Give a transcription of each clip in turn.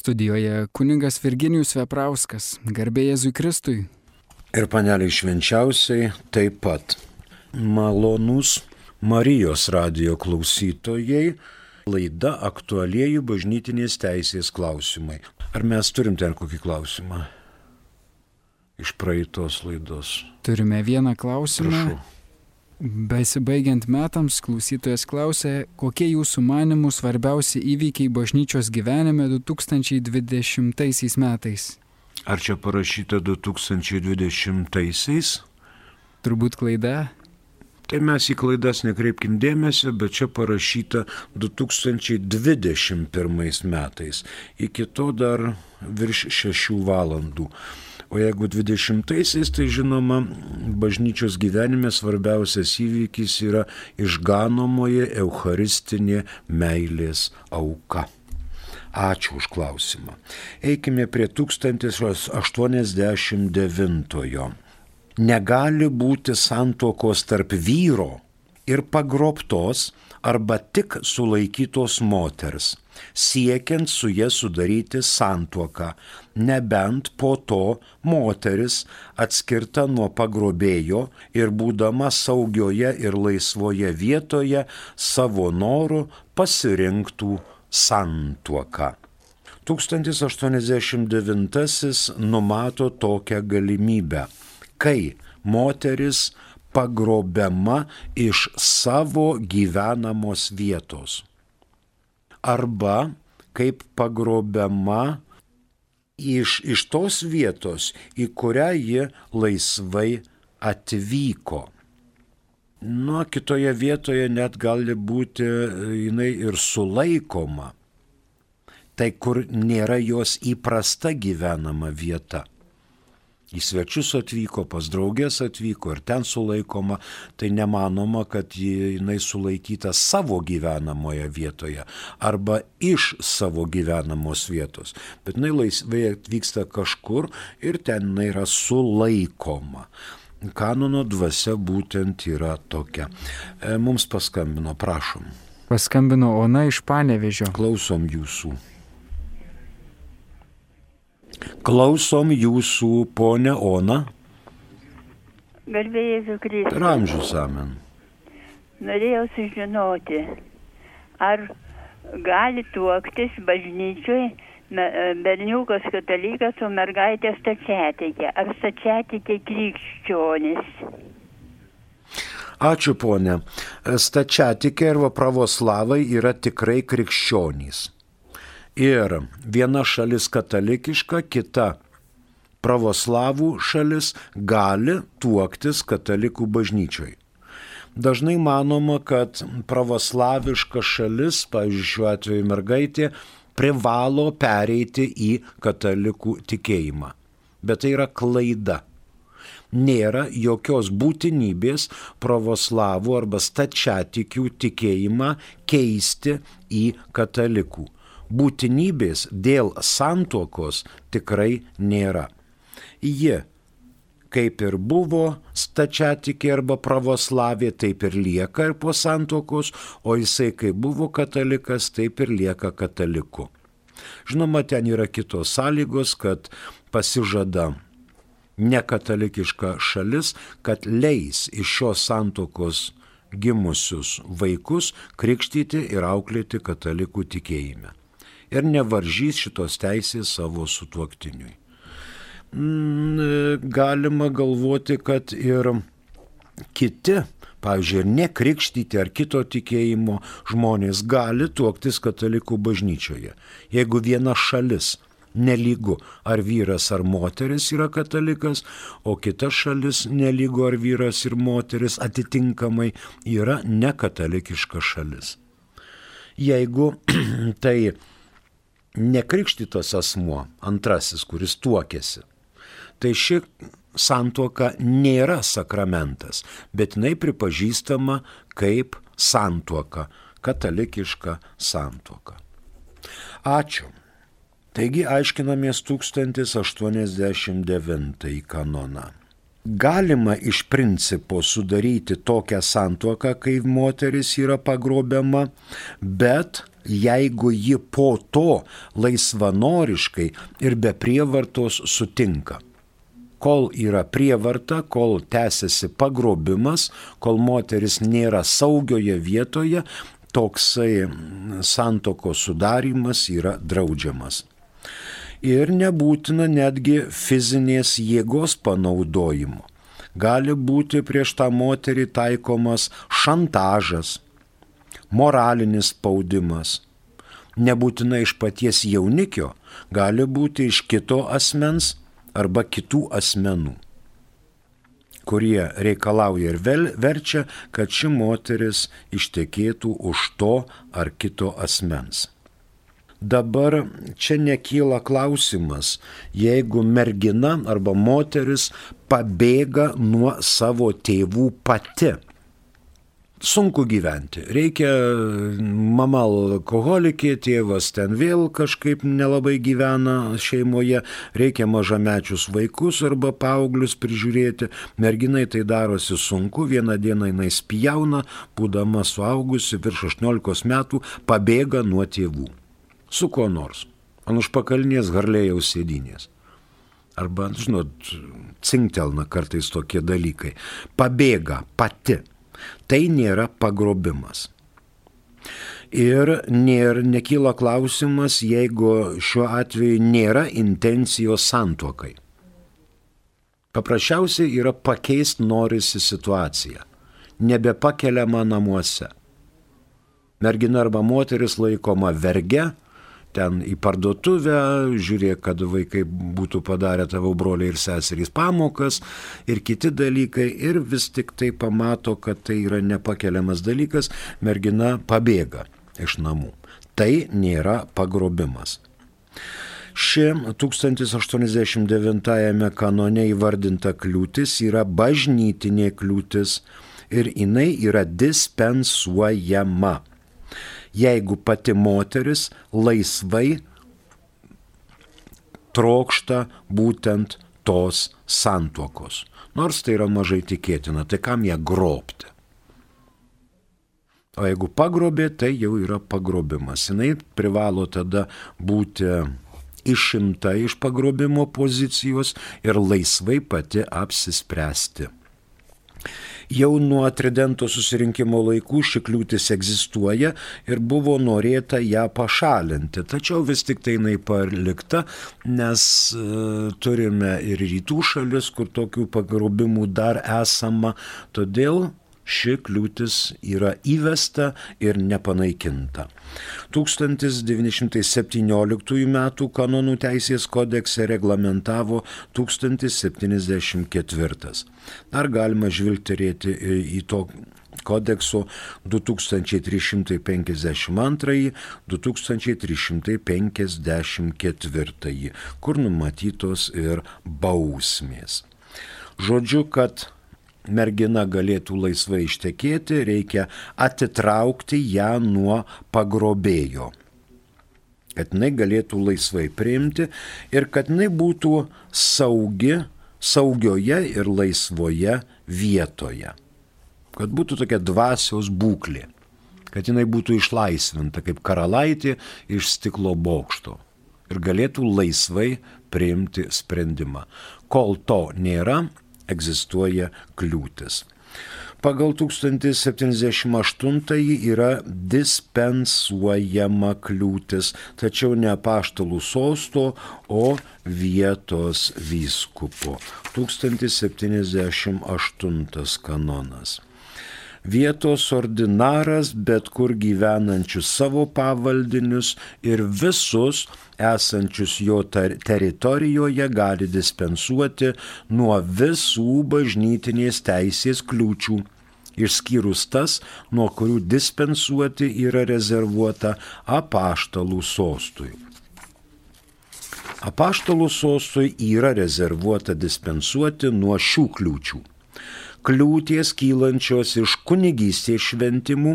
Studijoje kuningas Virginijus Veprauskas, garbė Jėzui Kristui. Ir paneliai švenčiausiai taip pat. Malonus Marijos radio klausytojai, laida aktualieji bažnytinės teisės klausimai. Ar mes turim ten kokį klausimą? Iš praeitos laidos. Turime vieną klausimą. Prašau. Besibaigiant metams, klausytojas klausė, kokie jūsų manimų svarbiausi įvykiai bažnyčios gyvenime 2020 metais. Ar čia parašyta 2020-aisiais? Turbūt klaida. Tai mes į klaidas nekreipkim dėmesio, bet čia parašyta 2021 metais. Iki to dar virš 6 valandų. O jeigu 20-aisiais, tai žinoma, bažnyčios gyvenime svarbiausias įvykis yra išganomoji eucharistinė meilės auka. Ačiū už klausimą. Eikime prie 1089. Negali būti santokos tarp vyro ir pagrobtos arba tik sulaikytos moters siekiant su jie sudaryti santuoką, nebent po to moteris atskirta nuo pagrobėjo ir būdama saugioje ir laisvoje vietoje savo norų pasirinktų santuoką. 1089 numato tokią galimybę, kai moteris pagrobiama iš savo gyvenamos vietos arba kaip pagrobiama iš, iš tos vietos, į kurią ji laisvai atvyko. Nu, kitoje vietoje net gali būti jinai ir sulaikoma. Tai kur nėra jos įprasta gyvenama vieta į svečius atvyko, pas draugės atvyko ir ten sulaikoma, tai nemanoma, kad jinai sulaikyta savo gyvenamoje vietoje arba iš savo gyvenamos vietos. Bet jinai laisvai atvyksta kažkur ir ten jinai yra sulaikoma. Kanono dvasia būtent yra tokia. E, mums paskambino, prašom. Paskambino Ona iš Panevežio. Klausom jūsų. Klausom jūsų, ponė Ona. Garbėjai Zukristai. Per amžius amen. Norėjau sužinoti, ar gali tuoktis bažnyčiui berniukas katalikas, o mergaitė stačiatikė. Ar stačiatikė krikščionis? Ačiū ponė. Stačiatikė arba pravoslavai yra tikrai krikščionys ir viena šalis katalikiška, kita pravoslavų šalis gali tuoktis katalikų bažnyčioj. Dažnai manoma, kad pravoslaviška šalis, pavyzdžiui, šiuo atveju mergaitė, privalo pereiti į katalikų tikėjimą. Bet tai yra klaida. Nėra jokios būtinybės pravoslavų arba stačiatikių tikėjimą keisti į katalikų būtinybės dėl santuokos tikrai nėra. Ji, kaip ir buvo stačiatikė arba pravoslavė, taip ir lieka ir po santuokos, o jisai kaip buvo katalikas, taip ir lieka kataliku. Žinoma, ten yra kitos sąlygos, kad pasižada nekatalikiška šalis, kad leis iš šios santokos gimusius vaikus krikštyti ir auklėti katalikų tikėjime ir nevaržys šitos teisės savo sutuoktiniui. Mm, galima galvoti, kad ir kiti, pavyzdžiui, ir nekrikštyti ar kito tikėjimo žmonės gali tuoktis katalikų bažnyčioje. Jeigu viena šalis nelygu, ar vyras ar moteris yra katalikas, o kita šalis nelygu, ar vyras ir moteris atitinkamai yra nekatalikiška šalis. Jeigu tai nekrikštytas asmuo, antrasis, kuris tuokėsi, tai ši santuoka nėra sakramentas, bet jinai pripažįstama kaip santuoka, katalikiška santuoka. Ačiū. Taigi aiškinamės 1089 kanoną. Galima iš principo sudaryti tokią santuoką, kai moteris yra pagrobiama, bet jeigu ji po to laisvanoriškai ir be prievartos sutinka. Kol yra prievarta, kol tęsiasi pagrobimas, kol moteris nėra saugioje vietoje, toksai santoko sudarimas yra draudžiamas. Ir nebūtina netgi fizinės jėgos panaudojimo. Gali būti prieš tą moterį taikomas šantažas, moralinis spaudimas. Nebūtinai iš paties jaunikio, gali būti iš kito asmens arba kitų asmenų, kurie reikalauja ir vel, verčia, kad ši moteris ištekėtų už to ar kito asmens. Dabar čia nekyla klausimas, jeigu mergina arba moteris pabėga nuo savo tėvų pati sunku gyventi. Reikia, mama alkoholikė, tėvas ten vėl kažkaip nelabai gyvena šeimoje, reikia mažamečius vaikus arba paauglius prižiūrėti. Merginai tai darosi sunku, vieną dieną jinai spjauna, būdama suaugusi virš 18 metų, pabėga nuo tėvų. Su kuo nors. Ant užpakalnės garlėjaus sėdinės. Arba, žinot, cinktelna kartais tokie dalykai. Pabėga pati Tai nėra pagrobimas. Ir nėra, nekyla klausimas, jeigu šiuo atveju nėra intencijos santuokai. Paprasčiausiai yra pakeisti norisi situaciją. Nebepakeliama namuose. Mergina arba moteris laikoma verge, ten į parduotuvę, žiūrėk, kad vaikai būtų padarę tavo broliai ir seserys pamokas ir kiti dalykai ir vis tik tai pamato, kad tai yra nepakeliamas dalykas, mergina pabėga iš namų. Tai nėra pagrobimas. Ši 1089 kanone įvardinta kliūtis yra bažnytinė kliūtis ir jinai yra dispensuojama jeigu pati moteris laisvai trokšta būtent tos santuokos. Nors tai yra mažai tikėtina, tai kam ją grobti? O jeigu pagrobė, tai jau yra pagrobimas. Jis privalo tada būti išimta iš pagrobimo pozicijos ir laisvai pati apsispręsti. Jau nuo Tridento susirinkimo laikų ši kliūtis egzistuoja ir buvo norėta ją pašalinti. Tačiau vis tik tai jinai palikta, nes e, turime ir rytų šalis, kur tokių pagrobimų dar esama. Todėl ši kliūtis yra įvesta ir nepanaikinta. 1917 m. kanonų teisės kodekse reglamentavo 1074. Dar galima žvilgterėti į to kodekso 2352-2354, kur numatytos ir bausmės. Žodžiu, kad mergina galėtų laisvai ištekėti, reikia atitraukti ją nuo pagrobėjo. Kad jinai galėtų laisvai priimti ir kad jinai būtų saugi, saugioje ir laisvoje vietoje. Kad būtų tokia dvasios būklė. Kad jinai būtų išlaisvinta kaip karalaitė iš stiklo bokšto. Ir galėtų laisvai priimti sprendimą. Kol to nėra, egzistuoja kliūtis. Pagal 1078 yra dispensuojama kliūtis, tačiau ne paštalų sosto, o vietos vyskupo. 1078 kanonas vietos ordinaras bet kur gyvenančius savo pavaldinius ir visus esančius jo teritorijoje gali dispensuoti nuo visų bažnytinės teisės kliūčių, išskyrus tas, nuo kurių dispensuoti yra rezervuota apaštalų sostui. Apaštalų sostui yra rezervuota dispensuoti nuo šių kliūčių kliūties kylančios iš kunigystės šventimų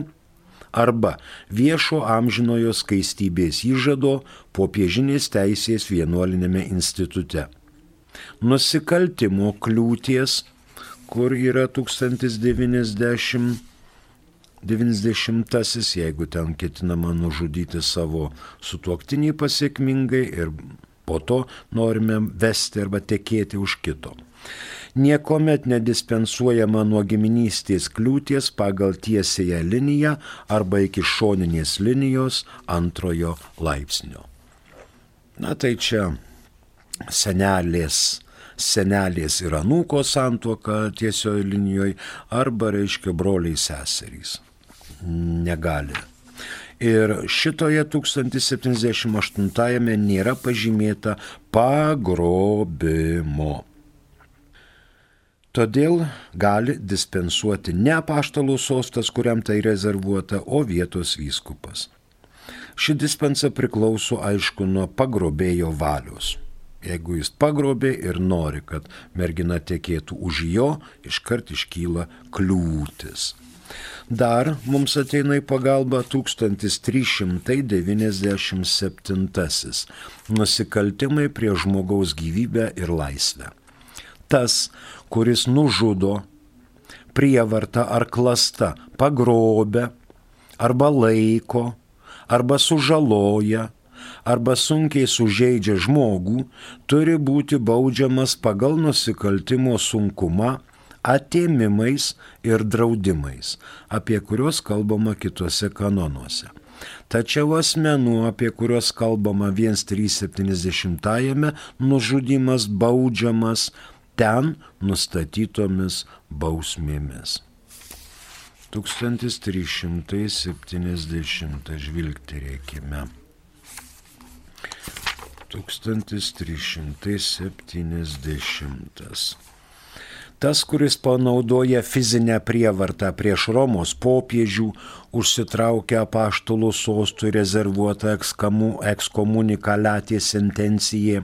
arba viešo amžinojo skaistybės įžado popiežinės teisės vienuolinėme institute. Nusikaltimo kliūties, kur yra 1090 90-asis, jeigu ten ketinama nužudyti savo sutuoktinį pasiekmingai ir po to norime vesti arba tekėti už kito. Niekuomet nedispensuojama nuo giminystės kliūties pagal tiesėją liniją arba iki šoninės linijos antrojo laipsnio. Na tai čia senelės senelės ir anūko santuoka tiesioje linijoje arba reiškia broliai seserys negali. Ir šitoje 1078-ame nėra pažymėta pagrobimo. Todėl gali dispensuoti ne apaštalų sostas, kuriam tai rezervuota, o vietos vyskupas. Ši dispensa priklauso aišku nuo pagrobėjo valios. Jeigu jis pagrobė ir nori, kad mergina tekėtų už jo, iškart iškyla kliūtis. Dar mums ateina į pagalbą 1397 nusikaltimai prie žmogaus gyvybę ir laisvę. Tas, kuris nužudo, prievarta ar klasta, pagrobė, arba laiko, arba sužaloja, arba sunkiai sužeidžia žmogų, turi būti baudžiamas pagal nusikaltimo sunkumą atėmimais ir draudimais, apie kuriuos kalbama kitose kanonuose. Tačiau asmenų, apie kuriuos kalbama 1370-ame, nužudimas baudžiamas ten nustatytomis bausmėmis. 1370 žvilgterėkime. 1370 tas, kuris panaudoja fizinę prievartą prieš Romos popiežių, užsitraukia apaštalų sostų rezervuotą ekskomunikaliatį sentenciją,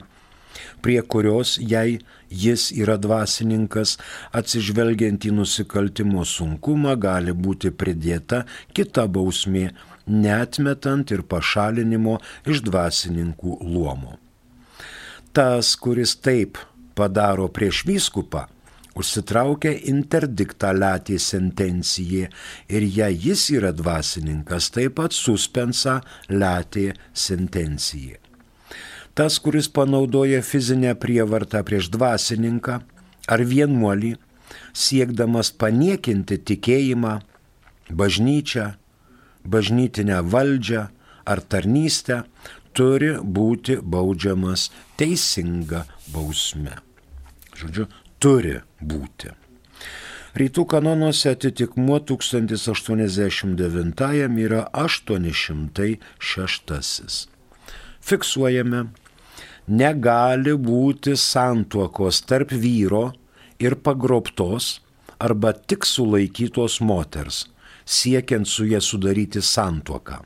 prie kurios, jei jis yra dvasininkas, atsižvelgiant į nusikaltimo sunkumą, gali būti pridėta kita bausmė, netmetant ir pašalinimo iš dvasininkų luomo. Tas, kuris taip padaro prieš vyskupą, užsitraukia interdiktą latį sentenciją ir jei jis yra dvasininkas, taip pat suspensa latį sentenciją. Tas, kuris panaudoja fizinę prievartą prieš dvasininką ar vienuolį, siekdamas paniekinti tikėjimą, bažnyčią, bažnytinę valdžią ar tarnystę, turi būti baudžiamas teisinga bausme. Žodžiu, turi būti. Rytų kanonuose atitikmuo 1089 yra 806. Fiksuojame, negali būti santuokos tarp vyro ir pagrobtos arba tik sulaikytos moters, siekiant su jie sudaryti santuoką.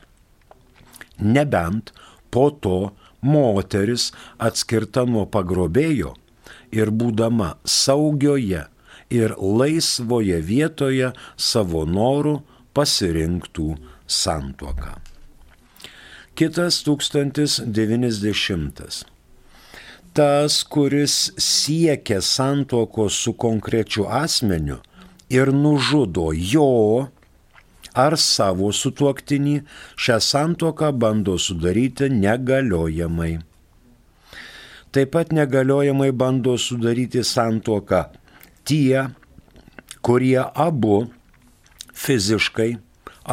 Nebent po to moteris atskirta nuo pagrobėjo ir būdama saugioje ir laisvoje vietoje savo norų pasirinktų santuoką. Kitas 1090. Tas, kuris siekia santuokos su konkrečiu asmeniu ir nužudo jo ar savo sutuoktinį, šią santuoką bando sudaryti negaliojamai taip pat negaliojamai bando sudaryti santuoką tie, kurie abu fiziškai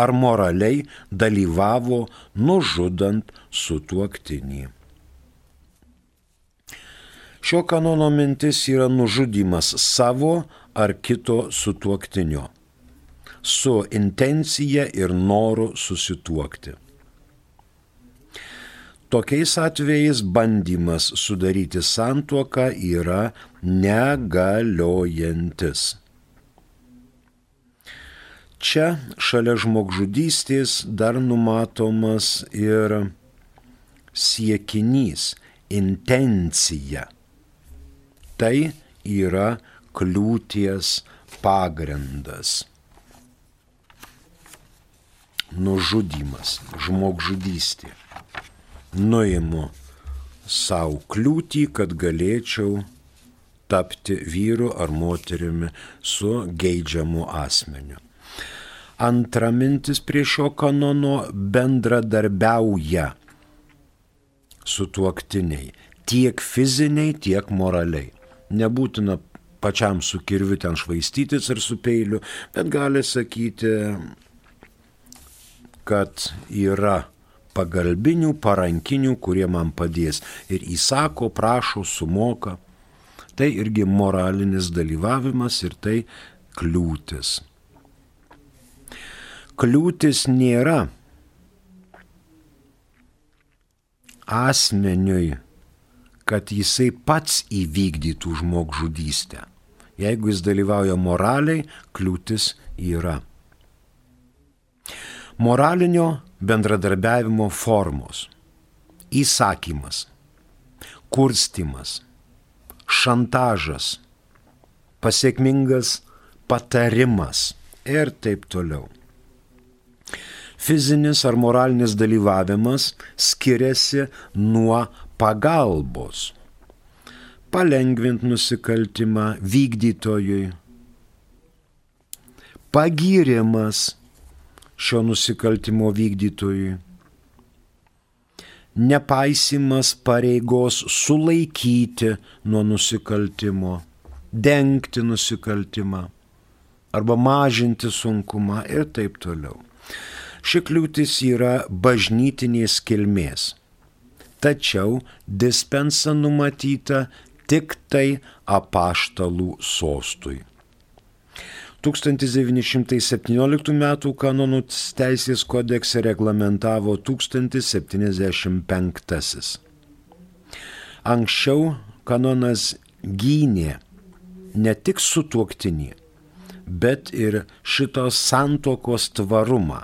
ar moraliai dalyvavo nužudant sutuoktinį. Šio kanono mintis yra nužudimas savo ar kito sutuoktinio su intencija ir noru susituokti. Tokiais atvejais bandymas sudaryti santuoką yra negaliojantis. Čia šalia žmogžudystės dar numatomas ir siekinys, intencija. Tai yra kliūties pagrindas. Nužudimas, žmogžudystė nuimu savo kliūtį, kad galėčiau tapti vyru ar moterimi su geidžiamu asmeniu. Antra mintis prie šio kanono bendradarbiauja su tuoktiniai tiek fiziniai, tiek moraliai. Nebūtina pačiam su kirviu ten švaistytis ar su peiliu, bet gali sakyti, kad yra pagalbinių, parankinių, kurie man padės. Ir įsako, prašo, sumoka. Tai irgi moralinis dalyvavimas ir tai kliūtis. Kliūtis nėra asmeniui, kad jisai pats įvykdytų žmogžudystę. Jeigu jis dalyvauja moraliai, kliūtis yra. Moralinio bendradarbiavimo formos - įsakymas, kurstimas, šantažas, pasiekmingas patarimas ir taip toliau. Fizinis ar moralinis dalyvavimas skiriasi nuo pagalbos palengvint nusikaltimą vykdytojui. Pagyrimas šio nusikaltimo vykdytojui. Nepaisimas pareigos sulaikyti nuo nusikaltimo, dengti nusikaltimą arba mažinti sunkumą ir taip toliau. Ši kliūtis yra bažnytinės kilmės. Tačiau dispensa numatyta tik tai apaštalų sostui. 1917 m. kanonų teisės kodekse reglamentavo 1075. Anksčiau kanonas gynė ne tik sutuoktinį, bet ir šitos santokos tvarumą,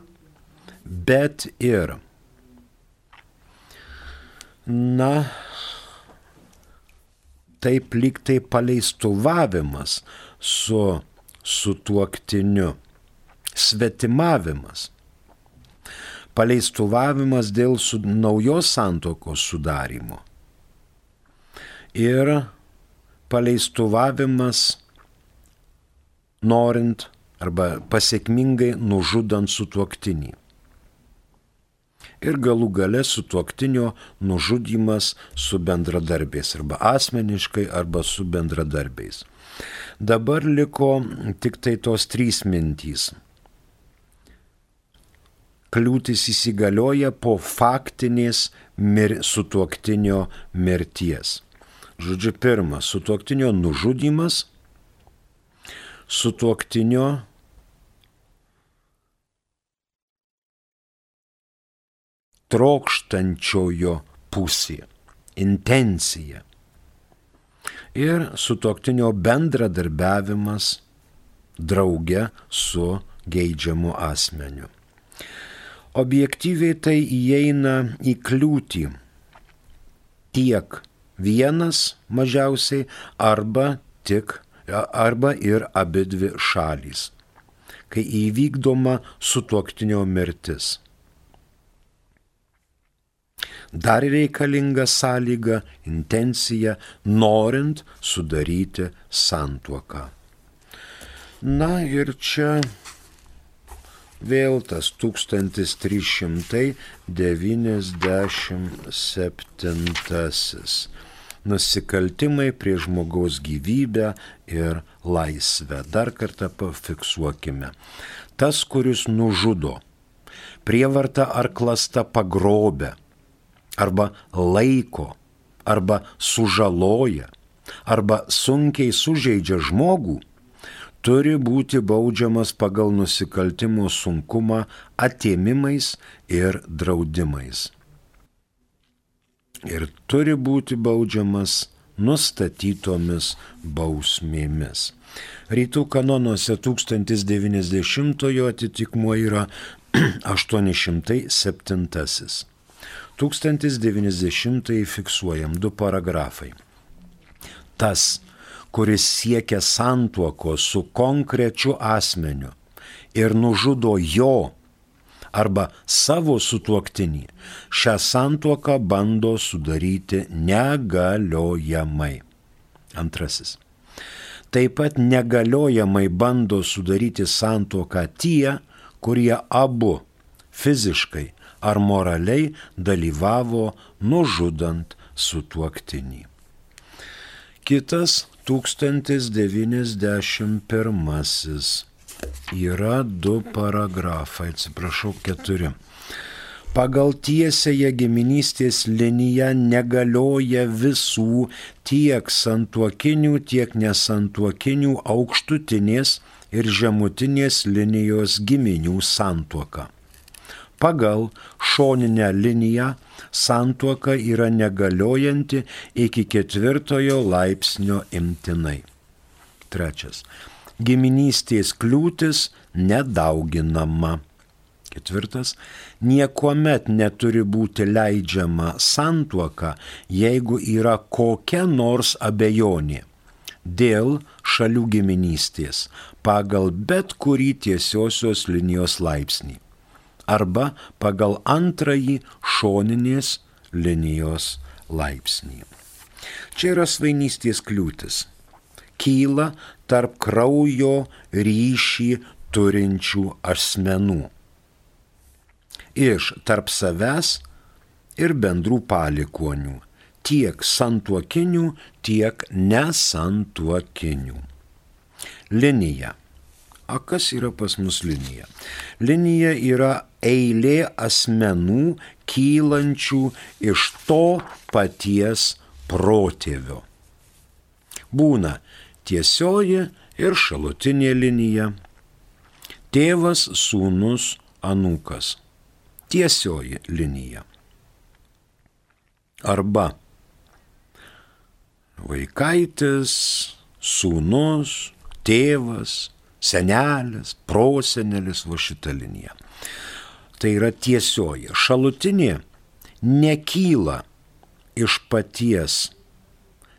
bet ir, na, taip lyg tai paleistuvavimas su sutuoktiniu, svetimavimas, paleistuvavimas dėl su, naujos santokos sudarimo. Ir paleistuvavimas norint arba pasiekmingai nužudant sutuoktinį ir galų gale su tuoktinio nužudymas su bendradarbiais arba asmeniškai arba su bendradarbiais. Dabar liko tik tai tos trys mintys. Kliūtis įsigalioja po faktinės mir, sutuoktinio mirties. Žodžiu, pirmas - sutuoktinio nužudymas, sutuoktinio trokštančiojo pusė, intencija. Ir sutoktinio bendradarbiavimas drauge su geidžiamu asmeniu. Objektyviai tai įeina į kliūtį tiek vienas mažiausiai arba tik arba ir abidvi šalys, kai įvykdoma sutuoktinio mirtis. Dar reikalinga sąlyga, intencija, norint sudaryti santuoką. Na ir čia vėl tas 1397 nusikaltimai prie žmogaus gyvybę ir laisvę. Dar kartą pafiksuokime. Tas, kuris nužudo, prievarta ar klasta pagrobė, arba laiko, arba sužaloja, arba sunkiai sužeidžia žmogų, turi būti baudžiamas pagal nusikaltimo sunkumą atėmimais ir draudimais. Ir turi būti baudžiamas nustatytomis bausmėmis. Rytų kanonuose 1090 atitikmuo yra 807. 1090 fiksuojam du paragrafai. Tas, kuris siekia santuoko su konkrečiu asmeniu ir nužudo jo arba savo sutuoktinį, šią santuoką bando sudaryti negaliojamai. Antrasis. Taip pat negaliojamai bando sudaryti santuoką tie, kurie abu fiziškai ar moraliai dalyvavo nužudant sutuoktinį. Kitas 1091 yra du paragrafai, atsiprašau, keturi. Pagal tiesėje giminystės liniją negalioja visų tiek santuokinių, tiek nesantuokinių aukštutinės ir žemutinės linijos giminių santuoka. Pagal šoninę liniją santuoka yra negaliojanti iki ketvirtojo laipsnio imtinai. Trečias giminystės kliūtis nedauginama. Ketvirtas, niekuomet neturi būti leidžiama santuoka, jeigu yra kokia nors abejonė dėl šalių giminystės pagal bet kurį tiesiosios linijos laipsnį arba pagal antrąjį šoninės linijos laipsnį. Čia yra svainystės kliūtis kyla tarp kraujo ryšį turinčių asmenų. Iš tarp savęs ir bendrų palikonių, tiek santuokinių, tiek nesantuokinių. Linija. O kas yra pas mus linija? Linija yra eilė asmenų kylančių iš to paties protėvio. Būna tiesioji ir šalutinė linija. Tėvas, sūnus, anūkas. Tiesioji linija. Arba vaikaitis, sūnus, tėvas, senelis, prosenelis, va šita linija. Tai yra tiesioji. Šalutinė nekyla iš paties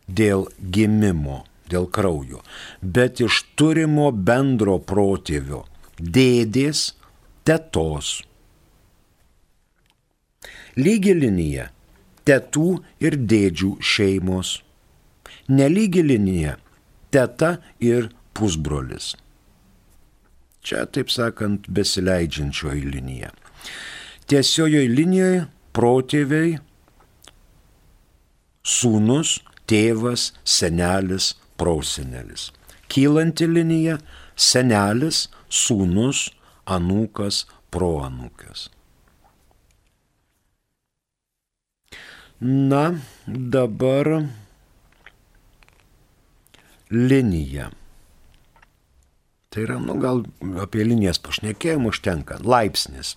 dėl gimimo dėl kraujo, bet iš turimo bendro protėvio - dėdės, tetos. Lygi linija - tetų ir dėdžių šeimos. Nelygi linija - teta ir pusbrolis. Čia, taip sakant, besileidžiančioji linija. Tiesiojoje linijoje protėviai, sūnus, tėvas, senelis, prosenelis. Kylanti linija - senelis, sūnus, anūkas, proanūkas. Na, dabar linija. Tai yra, nu gal apie linijas pašnekėjimų užtenka. Laipsnis.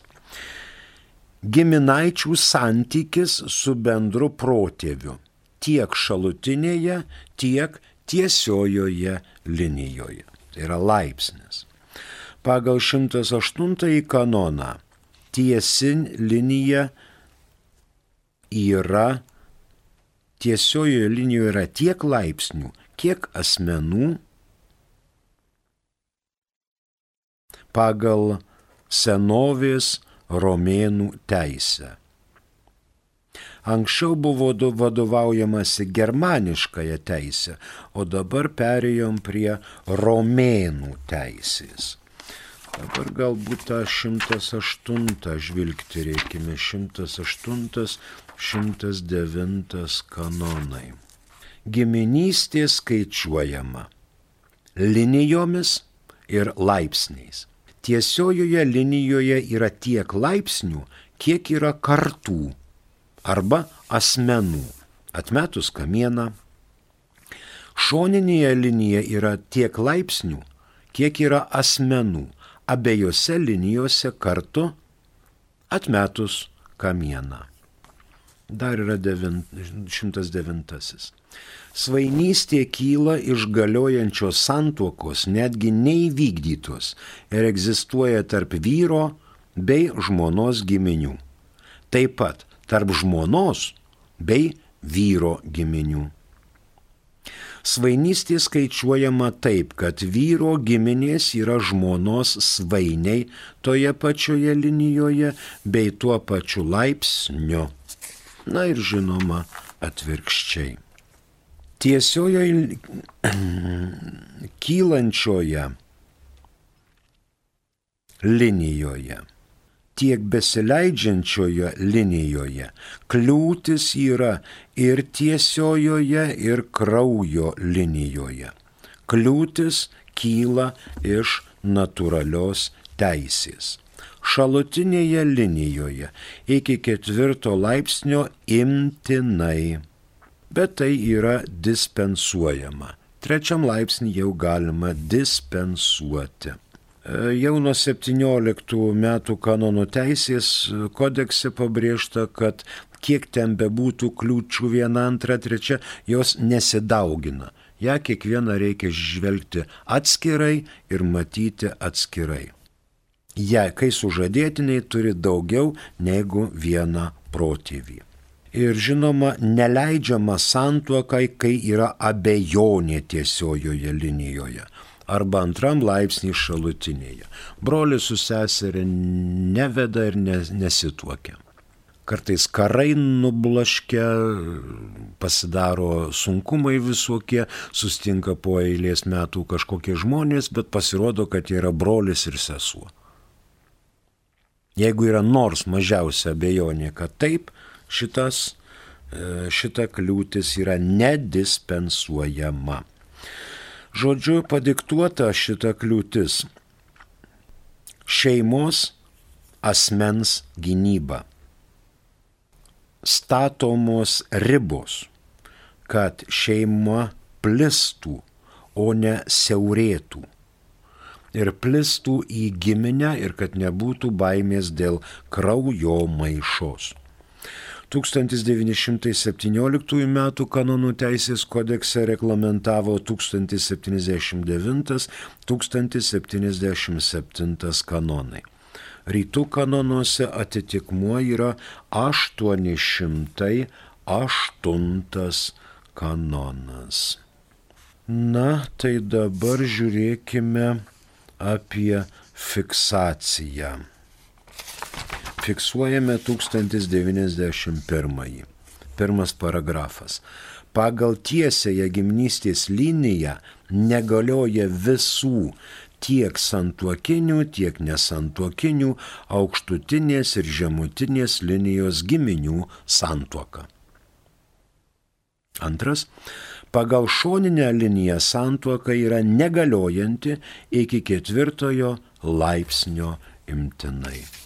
Giminaičių santykis su bendru protėviu. Tiek šalutinėje, tiek tiesiojoje linijoje. Tai yra laipsnis. Pagal 108 kanoną tiesin linija yra, tiesiojoje linijoje yra tiek laipsnių, kiek asmenų pagal senovės romėnų teisę. Anksčiau buvo vadovaujamasi germaniškąją teisę, o dabar perėjom prie romėnų teisės. Dabar galbūt tą 108 žvilgti reikime, 108, 109 kanonai. Giminystė skaičiuojama linijomis ir laipsniais. Tiesiojoje linijoje yra tiek laipsnių, kiek yra kartų arba asmenų. Atmetus kamieną, šoninėje linija yra tiek laipsnių, kiek yra asmenų. Abiejose linijose kartu atmetus kamieną. Dar yra 109. Svainystė kyla iš galiojančios santuokos, netgi neįvykdytos ir egzistuoja tarp vyro bei žmonos giminių. Taip pat tarp žmonos bei vyro giminių. Svainystė skaičiuojama taip, kad vyro giminės yra žmonos svainiai toje pačioje linijoje bei tuo pačiu laipsniu. Na ir žinoma, atvirkščiai. Tiesiojoje kylančioje linijoje, tiek besileidžiančioje linijoje kliūtis yra ir tiesiojoje, ir kraujo linijoje. Kliūtis kyla iš natūralios teisės. Šalutinėje linijoje iki ketvirto laipsnio imtinai, bet tai yra dispensuojama. Trečiam laipsnį jau galima dispensuoti. E, jau nuo 17 metų kanonų teisės kodekse pabrėžta, kad kiek ten bebūtų kliūčių viena, antra, trečia, jos nesidaugina. Ja kiekvieną reikia žvelgti atskirai ir matyti atskirai. Ja, kai sužadėtiniai turi daugiau negu vieną protėvį. Ir žinoma, neleidžiama santuokai, kai yra abejonė tiesiojoje linijoje arba antram laipsnį šalutinėje. Brolis su seserė neveda ir nesituokia. Kartais karai nublaškia, pasidaro sunkumai visokie, sustinka po eilės metų kažkokie žmonės, bet pasirodo, kad jie yra brolis ir sesuo. Jeigu yra nors mažiausia abejonė, kad taip, šitas, e, šita kliūtis yra nedispensuojama. Žodžiu, padiktuota šita kliūtis - šeimos asmens gynyba. Statomos ribos, kad šeima plistų, o ne siaurėtų. Ir plistų į giminę ir kad nebūtų baimės dėl kraujo maišos. 1917 m. kanonų teisės kodekse reglamentavo 1079-1077 kanonai. Rytų kanonuose atitikmuo yra 808 kanonas. Na, tai dabar žiūrėkime apie fiksaciją fiksuojame 1091. Pirmas paragrafas. Pagal tiesėje gimnystės liniją negalioja visų tiek santuokinių, tiek nesantuokinių, aukštutinės ir žemutinės linijos giminių santuoka. Antras. Pagal šoninę liniją santuoka yra negaliojanti iki ketvirtojo laipsnio imtinai.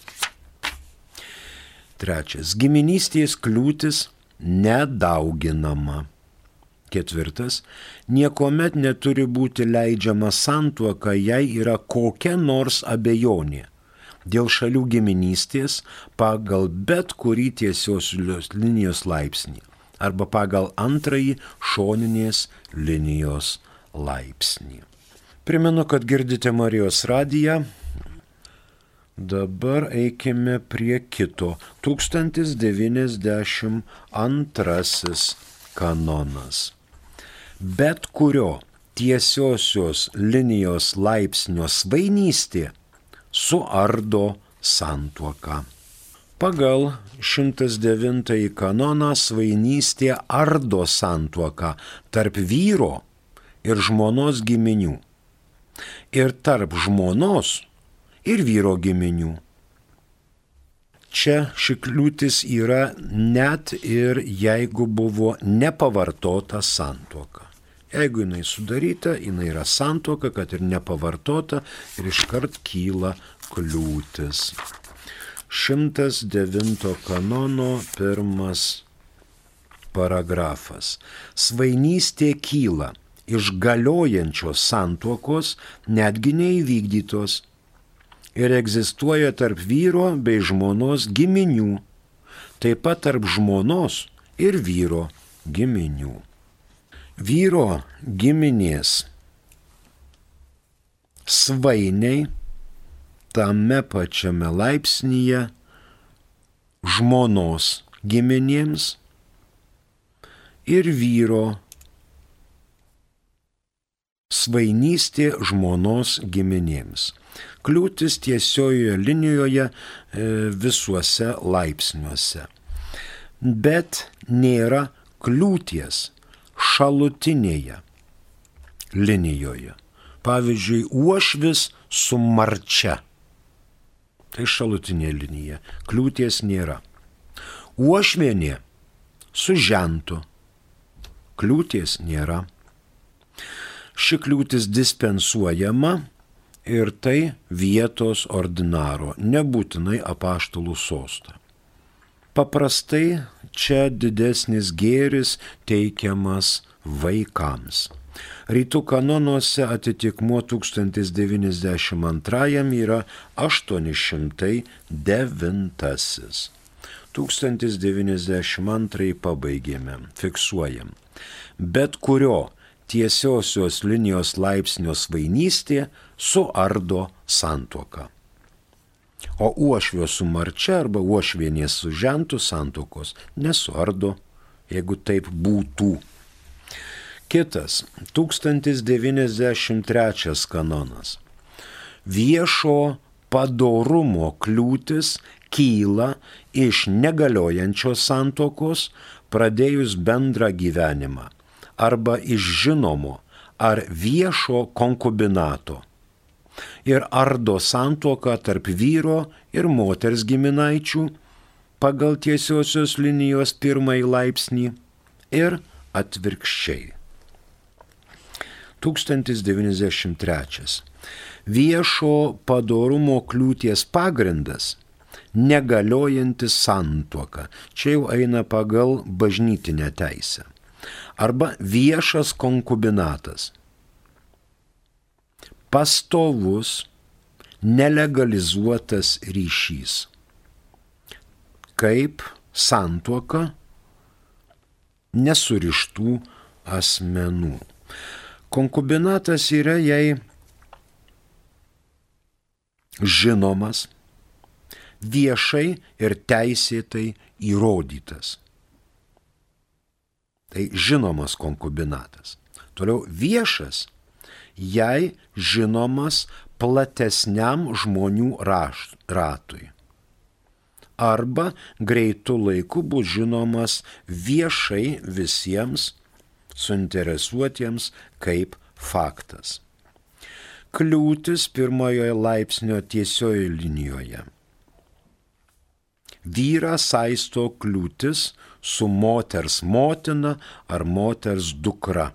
Trečias. Giminystės kliūtis nedauginama. Ketvirtas. Niekuomet neturi būti leidžiama santuoka, jei yra kokia nors abejonė dėl šalių giminystės pagal bet kurį tiesiosios linijos laipsnį arba pagal antrąjį šoninės linijos laipsnį. Primenu, kad girdite Marijos radiją Dabar eikime prie kito. 1092 kanonas. Bet kurio tiesiosios linijos laipsnio svainystė suardo santuoką. Pagal 109 kanoną svainystė ardo santuoką tarp vyro ir žmonos giminių. Ir tarp žmonos ir vyro giminių. Čia ši kliūtis yra net ir jeigu buvo nepavartota santuoka. Jeigu jinai sudaryta, jinai yra santuoka, kad ir nepavartota ir iškart kyla kliūtis. 109 kanono pirmas paragrafas. Svainystė kyla iš galiojančios santuokos, netgi neįvykdytos ir egzistuoja tarp vyro bei žmonos giminių, taip pat tarp žmonos ir vyro giminių. Vyro giminės svainiai tame pačiame laipsnyje žmonos giminėms ir vyro svainystė žmonos giminėms kliūtis tiesiojoje linijoje e, visuose laipsniuose. Bet nėra kliūties šalutinėje linijoje. Pavyzdžiui, uošvis su marčia Tai šalutinė linija. Kliūties nėra. Uošvienė su žentu. Kliūties nėra. Ši kliūtis dispensuojama ir tai vietos ordinaro, nebūtinai apaštalų sostą. Paprastai čia didesnis gėris teikiamas vaikams. Rytų kanonuose atitikmuo 1092 yra 809. 1092 pabaigėme, fiksuojam. Bet kurio tiesiosios linijos laipsnio svainystė suardo santuoką. O uošvio su marčia arba uošvienės su žentu santokos nesuardo, jeigu taip būtų. Kitas 1093 kanonas. Viešo padorumo kliūtis kyla iš negaliojančios santokos pradėjus bendrą gyvenimą arba iš žinomo ar viešo konkubinato ir ardo santuoką tarp vyro ir moters giminaičių pagal tiesiosios linijos pirmąjį laipsnį ir atvirkščiai. 1093. Viešo padarumo kliūties pagrindas - negaliojanti santuoka. Čia jau eina pagal bažnytinę teisę. Arba viešas konkubinatas pastovus, nelegalizuotas ryšys. Kaip santuoka nesurištų asmenų. Konkubinatas yra jai žinomas, viešai ir teisėtai įrodytas. Tai žinomas konkubinatas. Toliau viešas jai žinomas platesniam žmonių ratui. Arba greitų laikų bus žinomas viešai visiems suinteresuotiems kaip faktas. Kliūtis pirmojoje laipsnio tiesioje linijoje. Vyra saisto kliūtis su moters motina ar moters dukra.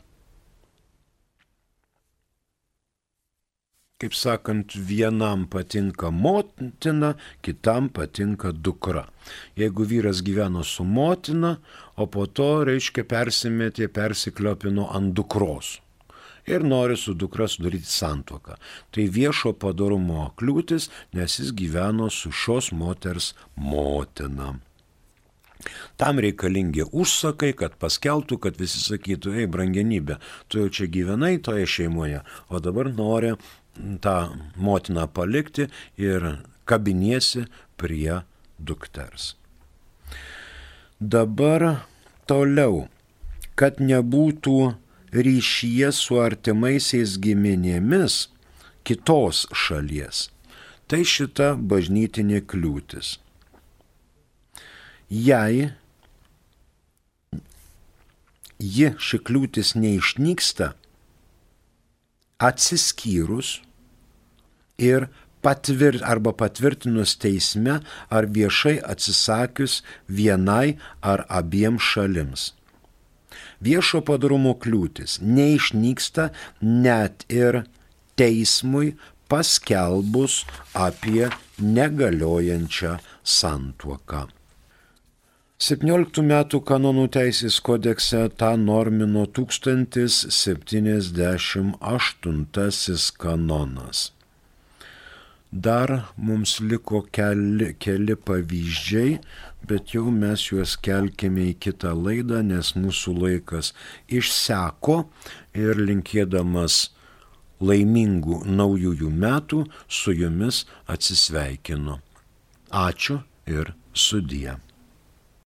kaip sakant, vienam patinka motina, kitam patinka dukra. Jeigu vyras gyveno su motina, o po to, reiškia, persimetė, persikliopino ant dukros ir nori su dukra sudaryti santuoką. Tai viešo padarumo kliūtis, nes jis gyveno su šios moters motina. Tam reikalingi užsakai, kad paskeltų, kad visi sakytų, ei, brangenybė, tu jau čia gyvenai toje šeimoje, o dabar nori tą motiną palikti ir kabiniesi prie dukters. Dabar toliau, kad nebūtų ryšyje su artimaisiais giminėmis kitos šalies. Tai šita bažnytinė kliūtis. Jei ji ši kliūtis neišnyksta, atsiskyrus ir patvir, arba patvirtinus teisme ar viešai atsisakius vienai ar abiem šalims. Viešo padarumo kliūtis neišnyksta net ir teismui paskelbus apie negaliojančią santuoką. 17 metų kanonų teisės kodekse tą normino 1078 kanonas. Dar mums liko keli, keli pavyzdžiai, bet jau mes juos kelkime į kitą laidą, nes mūsų laikas išseko ir linkėdamas laimingų naujųjų metų su jumis atsisveikinu. Ačiū ir sudie.